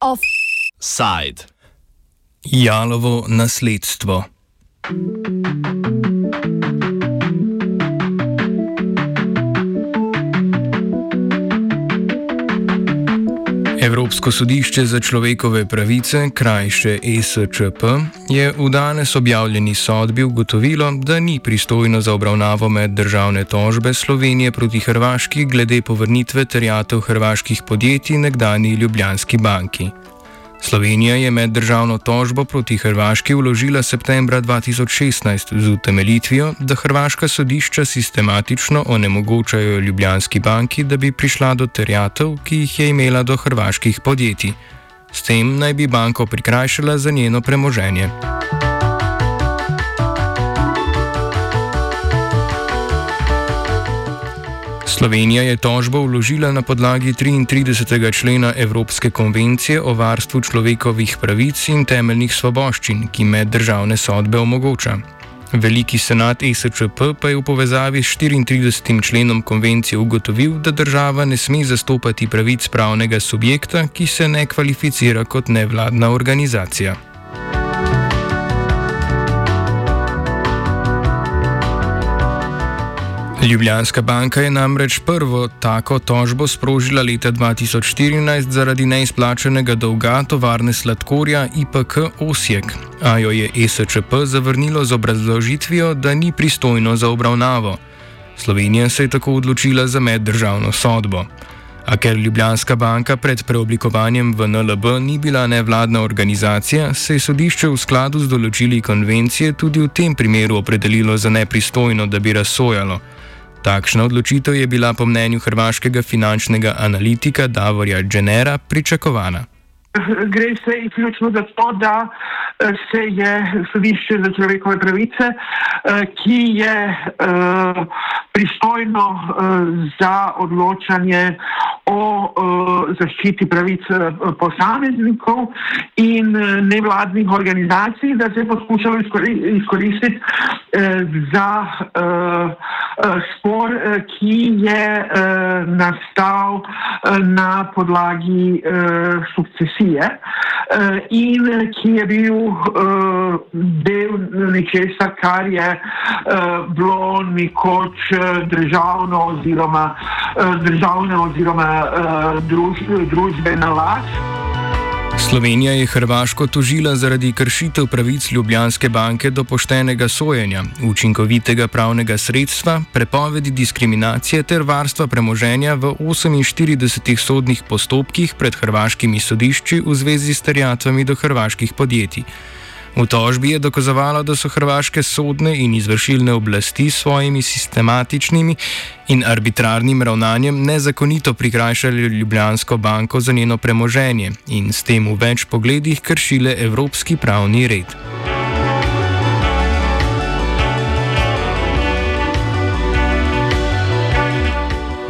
Offside. Jalovo nasledstvo. Evropsko sodišče za človekove pravice, krajše ESČP, je v danes objavljeni sodbi ugotovilo, da ni pristojno za obravnavo meddržavne tožbe Slovenije proti Hrvaški glede povrnitve terjatev hrvaških podjetij nekdani Ljubljanski banki. Slovenija je meddržavno tožbo proti Hrvaški vložila septembra 2016 z utemeljitvijo, da hrvaška sodišča sistematično onemogočajo Ljubljanski banki, da bi prišla do terjatev, ki jih je imela do hrvaških podjetij. S tem naj bi banko prikrajšala za njeno premoženje. Slovenija je tožbo vložila na podlagi 33. člena Evropske konvencije o varstvu človekovih pravic in temeljnih svoboščin, ki med državne sodbe omogoča. Veliki senat ESČP pa je v povezavi s 34. členom konvencije ugotovil, da država ne sme zastopati pravic pravnega subjekta, ki se ne kvalificira kot nevladna organizacija. Ljubljanska banka je namreč prvo tako tožbo sprožila leta 2014 zaradi neizplačenega dolga tovarne sladkorja IPK Osijek, a jo je ESČP zavrnilo z obrazložitvijo, da ni pristojno za obravnavo. Slovenija se je tako odločila za meddržavno sodbo. A ker Ljubljanska banka pred preoblikovanjem v NLB ni bila nevladna organizacija, se je sodišče v skladu z določili konvencije tudi v tem primeru opredelilo za nepristojno, da bi razsojalo. Takšna odločitev je bila po mnenju hrvaškega finančnega analitika Davorja Dženera pričakovana. Gre se izključno za to, da eh, se je sodišče za človekove pravice, eh, ki je eh, pristojno za odločanje o zaščiti pravic posameznikov in nevladnih organizacij, da se je poskušalo izkoristiti za spor, ki je nastal na podlagi sukcesije komisije uh, in ki je bil uh, del nečesa, kar je uh, bilo nekoč državno oziroma uh, državne oziroma uh, druž, družbena last. Slovenija je Hrvaško tožila zaradi kršitev pravic Ljubljanske banke do poštenega sojenja, učinkovitega pravnega sredstva, prepovedi diskriminacije ter varstva premoženja v 48 sodnih postopkih pred hrvaškimi sodišči v zvezi s terjatvami do hrvaških podjetij. V tožbi je dokazovalo, da so hrvaške sodne in izvršilne oblasti s svojimi sistematičnimi in arbitrarnim ravnanjem nezakonito prikrajšali Ljubljansko banko za njeno premoženje in s tem v več pogledih kršile evropski pravni red.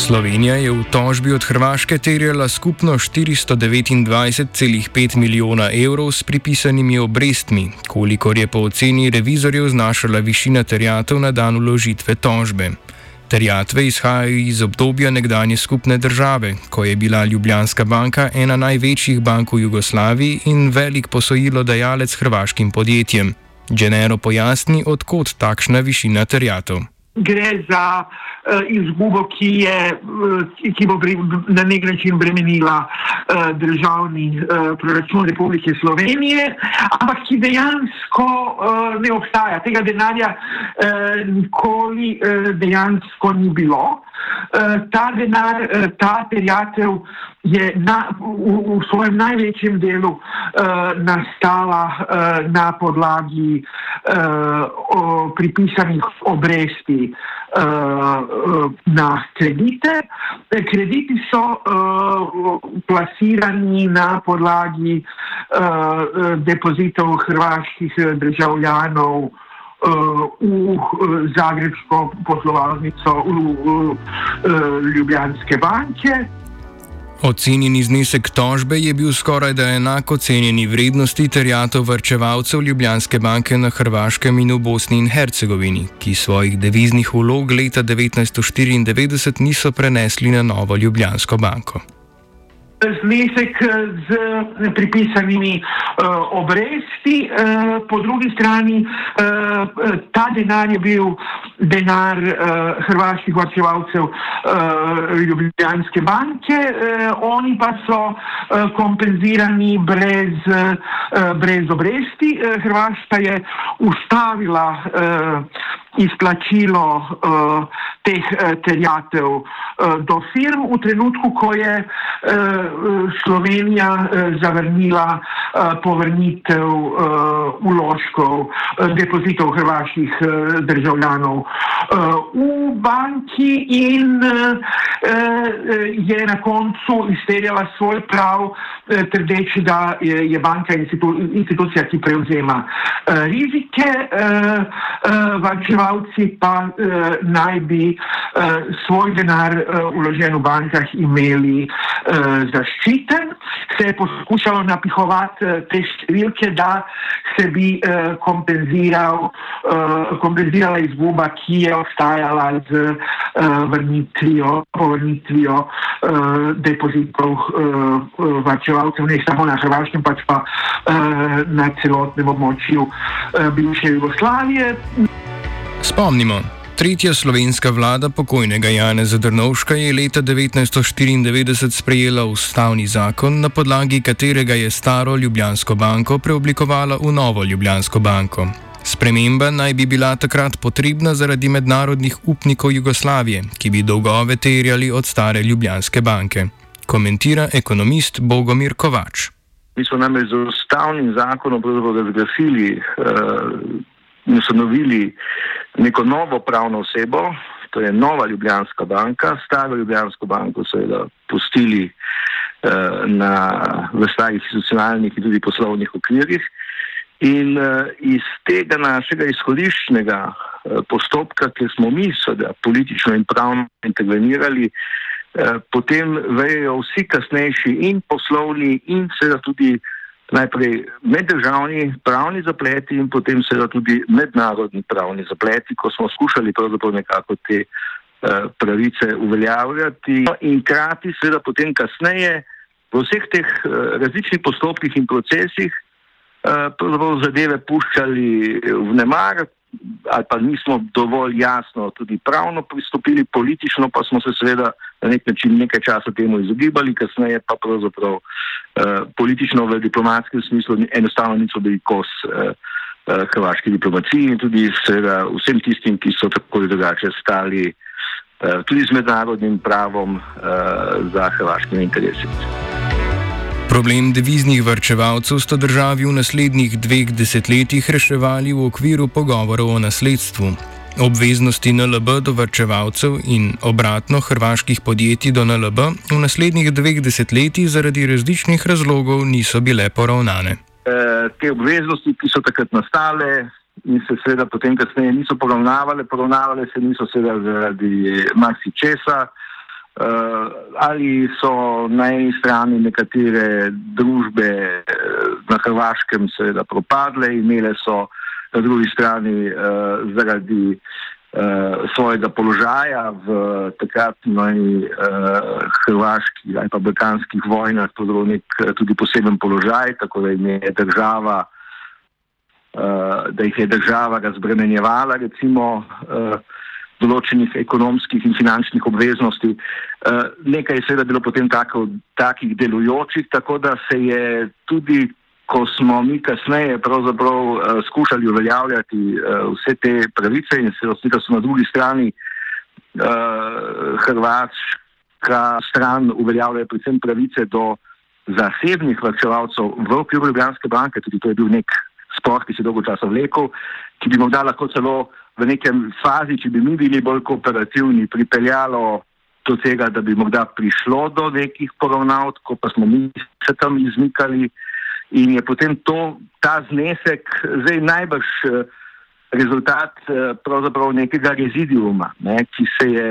Slovenija je v tožbi od Hrvaške terjala skupno 429,5 milijona evrov s pripisanimi obrestmi, kolikor je po oceni revizorjev znašala višina terjatev na dan uložitve tožbe. Terjatve izhajajo iz obdobja nekdanje skupne države, ko je bila Ljubljanska banka ena največjih bank v Jugoslaviji in velik posojilodajalec hrvaškim podjetjem. Genero pojasni, odkot takšna višina terjatev. Gre za uh, izgubo, ki, je, uh, ki bo bre, na nek način bremenila uh, državni uh, proračun Republike Slovenije, ampak ki dejansko uh, ne obstaja. Tega denarja uh, nikoli uh, dejansko ni bilo. Uh, ta denar, uh, ta terjatev je na, v, v svojem največjem delu uh, nastala uh, na podlagi uh, o, pripisanih obresti uh, na kredite. Krediti so uh, plasirani na podlagi uh, depozitov hrvaških državljanov. V Zagrebsko poslovalnico v Ljubljanske banke. Ocenjeni znesek tožbe je bil skoraj da enako cenjeni vrednosti terjatov vrčevalcev Ljubljanske banke na Hrvaškem in v Bosni in Hercegovini, ki svojih deviznih vlog leta 1994 niso prenesli na novo Ljubljansko banko znesek eh, z pripisanimi uh, obresti, uh, po drugi strani uh, ta denar je bil denar uh, hrvaških varčevalcev uh, Ljubljanske banke, uh, oni pa so uh, kompenzirani brez, uh, brez obresti. Uh, Hrvaška je ustavila uh, izplačilo uh, teh uh, terjatev uh, do firm v trenutku, ko je uh, Slovenija uh, zavrnila uh, povrnitev uh, uložkov, uh, depozitov hrvaških uh, državljanov uh, v banki in uh, je na koncu izterjala svoj prav, uh, trdeč, da je, je banka institu institucija, ki prevzema uh, rizike. Uh, uh, prebivalci pa uh, naj bi uh, svoj denar uh, vložen v bankah imeli uh, zaščiten. Se je poskušalo napihovati uh, te številke, da se bi uh, kompenziral, uh, kompenzirala izguba, ki je obstajala z uh, vrnitvijo, uh, depozitov uh, varčevalcev, ne samo na Hrvaškem, pač pa uh, na celotnem območju uh, bivše Jugoslavije. Spomnimo. Tretja slovenska vlada pokojnega Janeza Drnovška je leta 1994 sprejela ustavni zakon, na podlagi katerega je staro Ljubljansko banko preoblikovala v novo Ljubljansko banko. Sprememba naj bi bila takrat potrebna zaradi mednarodnih upnikov Jugoslavije, ki bi dolgove terjali od stare Ljubljanske banke. Komentira ekonomist Bogomir Kovač. Mi smo namreč z ustavnim zakonom razglasili, uh, ustanovili neko novo pravno osebo, to je Nova Ljubljanska banka, staro Ljubljansko banko seveda pustili eh, na, v starih institucionalnih in tudi poslovnih okvirih. In eh, iz tega našega izhodiščnega eh, postopka, kjer smo mi seveda politično in pravno intervenirali, eh, potem vejo vsi kasnejši in poslovni in seveda tudi najprej meddržavni pravni zapleti in potem seveda tudi mednarodni pravni zapleti, ko smo skušali pravzaprav nekako te uh, pravice uveljavljati. In krati seveda potem kasneje v vseh teh uh, različnih postopkih in procesih uh, zadeve puščali v nemar, ali pa nismo dovolj jasno tudi pravno pristopili, politično pa smo se seveda na nek način nekaj časa temu izogibali, kasneje pa pravzaprav eh, politično v diplomatskem smislu enostavno niso bili kos eh, eh, hrvaški diplomaciji in tudi seveda vsem tistim, ki so tako ali drugače stali eh, tudi z mednarodnim pravom eh, za hrvaškimi interesi. Problem deviznih vrčevalcev sta državi v naslednjih dveh desetletjih reševali v okviru pogovorov o nasledstvu. Obveznosti NLB do vrčevalcev in obratno hrvaških podjetij do NLB v naslednjih dveh desetletjih zaradi različnih razlogov niso bile poravnane. E, te obveznosti, ki so takrat nastale in se seveda potem kasneje niso poravnavale, poravnavale se niso seveda zaradi marsičesa. Uh, ali so na eni strani nekatere družbe uh, na Hrvaškem seveda propadle, imele so na drugi strani uh, zaradi uh, svojega položaja v takratni uh, hrvaški ali pa balkanskih vojnah nek tudi poseben položaj, tako da jim je država, da jih je država razbremenjevala recimo določenih ekonomskih in finančnih obveznosti. Eh, nekaj je seveda bilo potem tako, takih delujočih, tako da se je tudi, ko smo mi kasneje pravzaprav uh, skušali uveljavljati uh, vse te pravice in se osnika so na drugi strani uh, Hrvatska stran uveljavljajo predvsem pravice do zasebnih vrčevalcev v okviru Ljubljanske banke, tudi to je bil nek spor, ki se dolgo časa vlekel, ki bi morda lahko celo v nekem fazi, če bi mi bili bolj kooperativni, pripeljalo do tega, da bi morda prišlo do nekih poravnav, ko pa smo mi se tam izmikali in je potem to, ta znesek zdaj najbrž eh, rezultat eh, pravzaprav nekega rezidiuma, ne, ki se je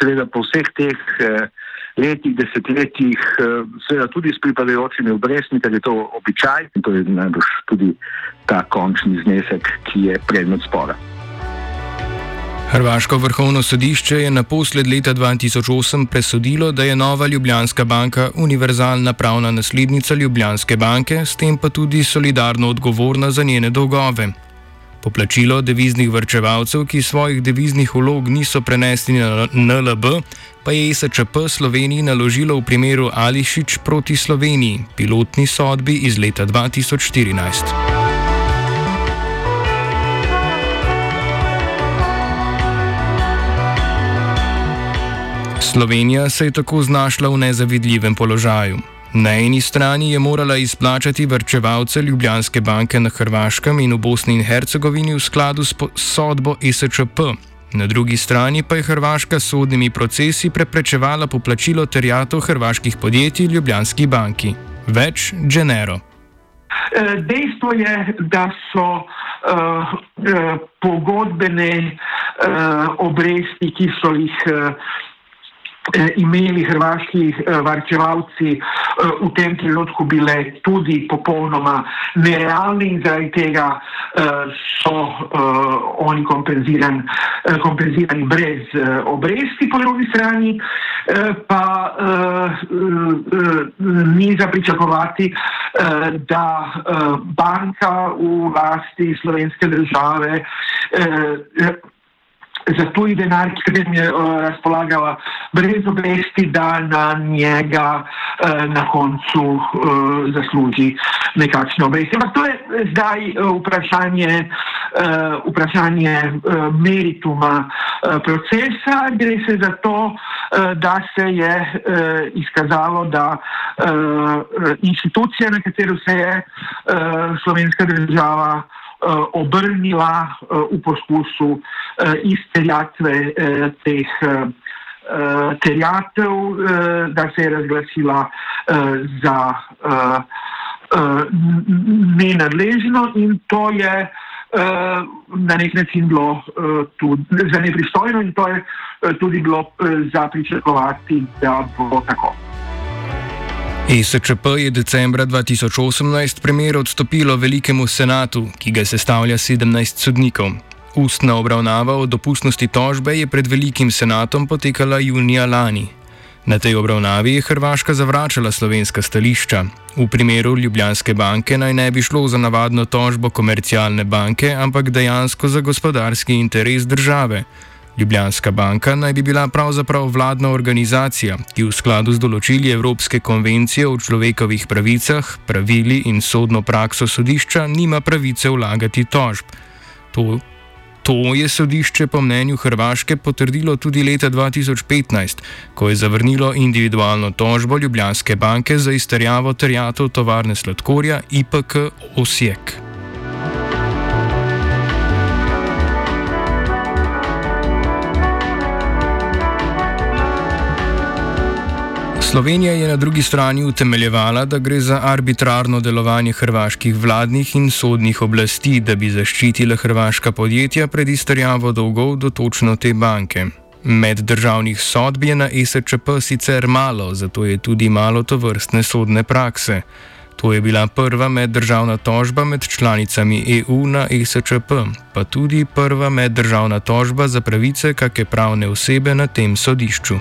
seveda po vseh teh eh, letih, desetletjih, seveda tudi s pripadajočimi obrestmi, ker je to običaj in to je najbrž tudi ta končni znesek, ki je predmet spora. Hrvaško vrhovno sodišče je naposled leta 2008 presodilo, da je nova Ljubljanska banka univerzalna pravna naslednica Ljubljanske banke, s tem pa tudi solidarno odgovorna za njene dolgove. Poplačilo deviznih vrčevalcev, ki svojih deviznih vlog niso prenesli na NLB, pa je SČP Sloveniji naložilo v primeru Ališič proti Sloveniji, pilotni sodbi iz leta 2014. Slovenija se je tako znašla v nezavidljivem položaju. Na eni strani je morala izplačati vrčevalce Ljubljanske banke na Hrvaškem in v Bosni in Hercegovini v skladu s sodbo SČP. Na drugi strani pa je Hrvaška s sodnimi procesi preprečevala poplačilo terjatov hrvaških podjetij Ljubljanski banki. Več Genero. E, dejstvo je, da so uh, uh, pogodbene uh, obresti, ki so jih uh, imeli hrvaški eh, varčevalci eh, v tem trenutku bile tudi popolnoma nerealni in zaradi tega so oni kompenzirani, kompenzirani brez obresti, po drugi strani pa ni za pričakovati, da banka v lasti slovenske države za tuji denar, ki katerim je uh, razpolagala brez obresti, da na njega uh, na koncu uh, zasluži nekakšne obresti. Ampak to je zdaj uh, vprašanje, uh, vprašanje uh, merituma uh, procesa. Gre se za to, uh, da se je uh, izkazalo, da uh, inštitucija, na katero se je uh, slovenska država uh, obrnila uh, v poskusu uh, izterjatve teh terjatev, da se je razglasila za nenadležno in to je na nek način bilo tudi za nepristojno in to je tudi bilo za pričakovati, da bo tako. ESČP je decembra 2018 primer odstopilo velikemu senatu, ki ga sestavlja 17 sodnikov. Ustna obravnava o dopustnosti tožbe je pred velikim senatom potekala junija lani. Na tej obravnavi je Hrvaška zavračala slovenska stališča. V primeru Ljubljanske banke naj ne bi šlo za navadno tožbo komercialne banke, ampak dejansko za gospodarski interes države. Ljubljanska banka naj bi bila pravzaprav vladna organizacija, ki v skladu z določili Evropske konvencije o človekovih pravicah, pravili in sodno prakso sodišča nima pravice vlagati tožb. To, to je sodišče po mnenju Hrvaške potrdilo tudi leta 2015, ko je zavrnilo individualno tožbo Ljubljanske banke za izterjavo terjatov tovarne sladkorja IPK Osijek. Slovenija je na drugi strani utemeljevala, da gre za arbitrarno delovanje hrvaških vladnih in sodnih oblasti, da bi zaščitile hrvaška podjetja pred izterjavo dolgov do točno te banke. Med državnih sodb je na SČP sicer malo, zato je tudi malo to vrstne sodne prakse. To je bila prva meddržavna tožba med članicami EU na SČP, pa tudi prva meddržavna tožba za pravice kakšne pravne osebe na tem sodišču.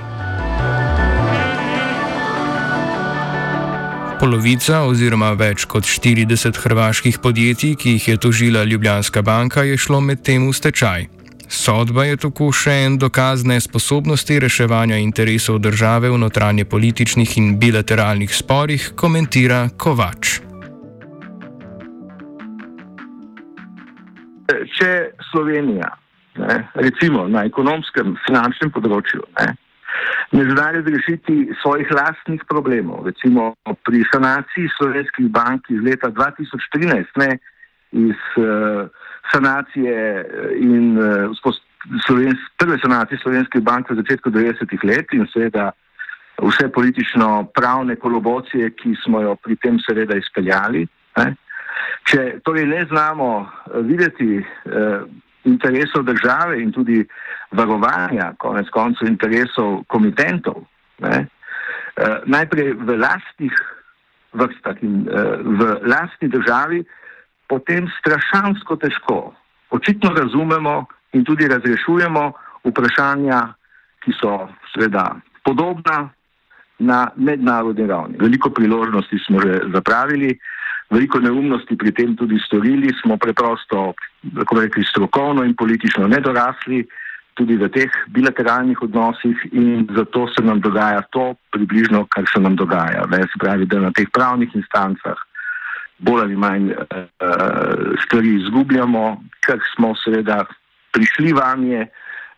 Polovica oziroma več kot 40 hrvaških podjetij, ki jih je tožila Ljubljanska banka, je šlo med tem v stečaj. Sodba je tako še en dokaz nesposobnosti reševanja interesov države v notranje političnih in bilateralnih sporih, komentira Kovač. Če Slovenija, ne, recimo na ekonomskem, finančnem področju, ne, ne zna razrešiti svojih lastnih problemov. Recimo pri sanaciji slovenskih bank iz leta 2013, ne, iz uh, sanacije eh, in uh, slovensk, prve sanacije slovenskih bank v začetku 90-ih let in seveda vse politično-pravne kolobocije, ki smo jo pri tem seveda izpeljali. Ne. Če torej ne znamo videti uh, interesov države in tudi varovanja, konec koncev, interesov komitentov, ne, najprej v lastnih vrstah in v lastni državi, potem strašansko težko. Očitno razumemo in tudi razrešujemo vprašanja, ki so seveda podobna na mednarodni ravni. Veliko priložnosti smo že zapravili, veliko neumnosti pri tem tudi storili, smo preprosto, kako rekli, strokovno in politično nedorasli tudi v teh bilateralnih odnosih in zato se nam dogaja to približno, kar se nam dogaja. Ne? Se pravi, da na teh pravnih instancah bolj ali manj uh, stvari izgubljamo, ker smo seveda prišli vanje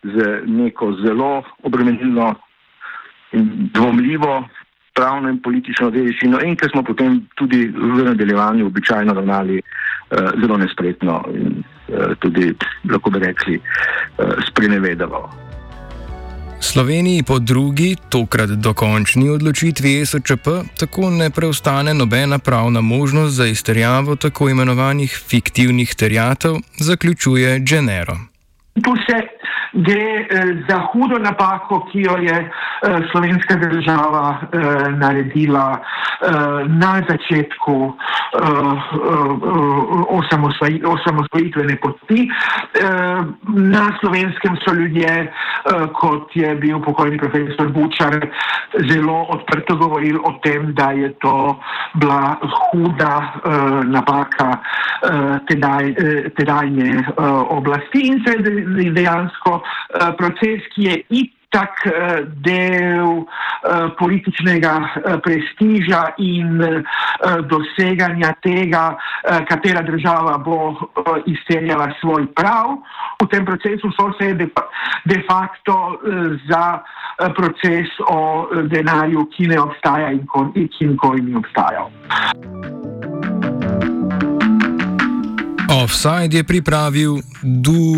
z neko zelo obremenilno in dvomljivo pravno in politično dediščino in ker smo potem tudi v nadaljevanju običajno ravnali uh, zelo nespretno in uh, tudi, lahko bi rekli, uh, sprenevedalo. Sloveniji po drugi, tokrat dokončni odločitvi SČP, tako ne preostane nobena pravna možnost za izterjavo tako imenovanih fiktivnih terjatev, zaključuje Genero. Tu se gre eh, za hudo napako, ki jo je eh, slovenska država eh, naredila eh, na začetku eh, osamosvoj, osamosvojitvene poti. Eh, na slovenskem so ljudje, eh, kot je bil pokojni profesor Bučar, zelo odprto govorili o tem, da je to bila huda eh, napaka eh, tedaj, eh, tedajne eh, oblasti in se je dejansko Eh, proces, ki je itak eh, del eh, političnega prestiža in doseganja tega, katera država bo izterjala svoj prav. V tem procesu so se de facto za proces o denarju, ki ne obstaja in ki nikoli ni obstajal. Offside je pripravil Dugi.